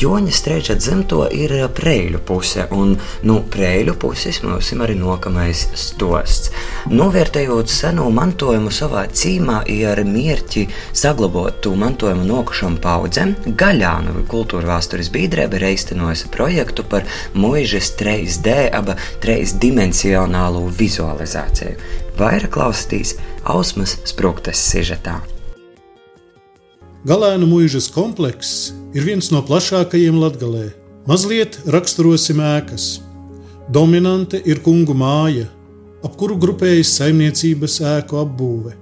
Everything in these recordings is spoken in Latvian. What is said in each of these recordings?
Joņa streča dzimto ir preļu puse, un nu, preļu puses mums ir arī nokamais stosts. Novērtējot seno mantojumu savā cīmā, ir mērķi saglabāt to mantojumu nokušam paudzēm, Gaļānu kultūra vēstures biedrība ir īstenojusi projektu par mūžas 3D, aba 3 dimensionālu vizualizāciju. Vairāk klausītīs Ausmas Sprūktas sižetā. Galēnu mūžas komplekss ir viens no plašākajiem Latvijā. Mazliet raksturosim ēkas. Dominante ir kungu māja, ap kuru grupējas saimniecības ēku apbūve.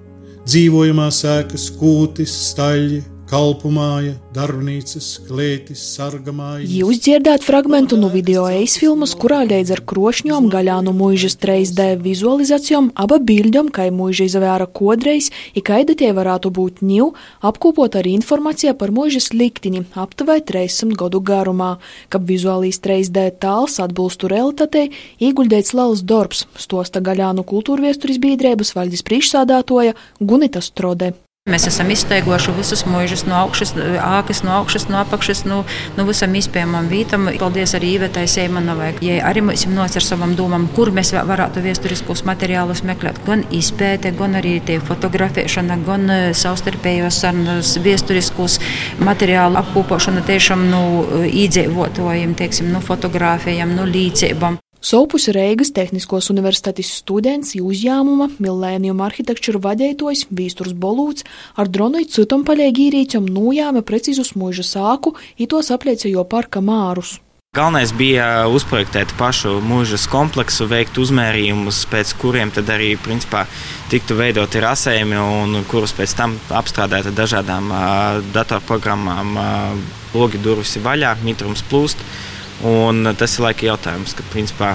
Dzīvojamās ēkas, kūtis, staļļi, kalpumāja, darbnīcas, klētis, sargamāja. Jūs dzirdēt fragmentu no video eisfilmas, kurā līdz ar krošņom gaļānu mūžas 3D vizualizācijām aba bildļom, kai mūža izvēra kodreiz, i kaida tie varētu būt ņiv, apkopot arī informācija par mūžas liktini aptuvē 300 godu garumā, kab vizuālīs 3D tāls atbilstu realitatei, ieguldēts liels darbs, stosta gaļānu kultūrviesturis biedrības valdes priekšsādātoja Gunita Strode. Mēs esam izteigojuši visus mūžus no augšas, ākas, no augšas, no apakšas, no, no visam izpējamam vītam. Paldies arī Īvetai Seimanovai, ja arī mums nocer savam domam, kur mēs varētu vēsturiskos materiālus meklēt. Gan izpēte, gan arī tie fotografēšana, gan e, savstarpējos sarunas, vēsturiskos materiālu apkūpošana tiešām nu, īdzīvotājiem, teiksim, nu, fotografējiem, no nu, līdzībām. Sopus Reigas Tehniskos universitātes students uzņēmuma Millennium arhitektūra vadītājs Vīsturs Bolūts ar dronu citam paļēgi īrīķam nojāma precīzus mūža sāku, itos apliecējo parka mārus. Galvenais bija uzprojektēt pašu mūžas kompleksu, veikt uzmērījumus, pēc kuriem tad arī principā, tiktu veidoti rasējumi, un kurus pēc tam apstrādāt ar dažādām datorprogrammām. Logi durvis ir vaļā, mitrums plūst. Un tas ir laika jautājums, ka principā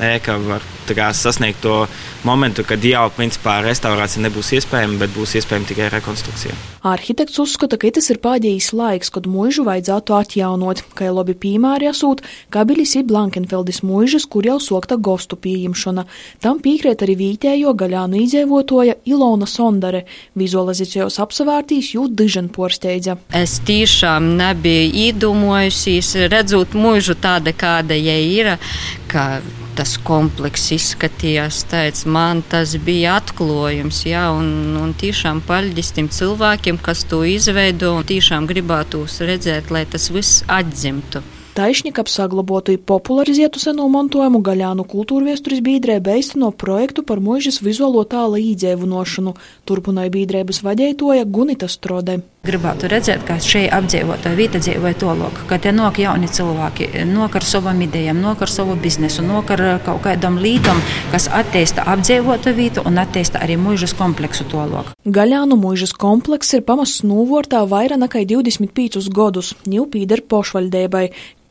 ēka var sasniegt to momentu, kad jau principā restaurācija nebūs iespējama, bet būs iespējama tikai rekonstrukcija. Arhitekts uzskata, ka tas ir pēdējais laiks, kad mūžu vajadzētu atjaunot, kā jau labi piemēri esot Kabilis ir Blankenfeldis mūžas, kur jau sokta gostu pieņemšana. Tam piekrīt arī vītējo gaļānu izdzīvotoja Ilona Sondare. Vizualizācijos apsevērtīs jūt dižan porsteidza. Es tiešām nebiju īdomājusies, redzot mūžu tāda, kāda jai ir, ka tas komplekss izskatījās. Teic, man tas bija atklājums, ja, un, un tiešām paļģis tiem cilvēkiem, kas to izveido, un tiešām gribētu redzēt, lai tas viss atzimtu. Taisni, kap saglabotu i popularizētu seno mantojumu gaļānu kultūrviesturis bīdrēba īsteno projektu par mūžas vizuālo tāla īdzēvunošanu, turpināja bīdrēbas vadeitoja Gunita Strode. Gribētu redzēt, ka šeit apdzīvotā vieta dzīvoja tolok, ka te nok jauni cilvēki, nok ar savam idejām, nok ar savu biznesu, nok ar kaut kādam lītam, kas attīsta apdzīvotā vietu un attīsta arī mūžas kompleksu tolok. Gaļānu mūžas komplekss ir pamasts nūvortā vairāk nekā 25 gadus, ņū pīder pošvaļdēbai,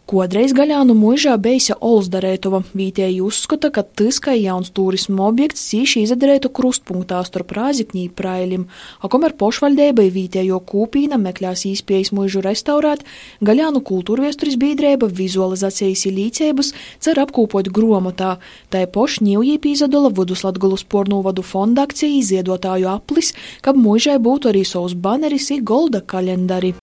Kodreiz Gaļānu mūžā beisa Olsdarētova. Vītēji uzskata, ka tas, kā jauns turismu objekts, cīši izdarētu krustpunktā starp Rāzikņī prailim, a komer pošvaļdēbai vītējo kūpīna meklās īspējas mūžu restaurēt, Gaļānu kultūrviesturis biedrēba vizualizācijas ilīcēbas cer apkūpot gromotā, tai poš ņūjī pīzadola Vuduslatgulas pornūvadu fonda akcija iziedotāju aplis, ka mūžai būtu arī savus baneris i golda kalendari.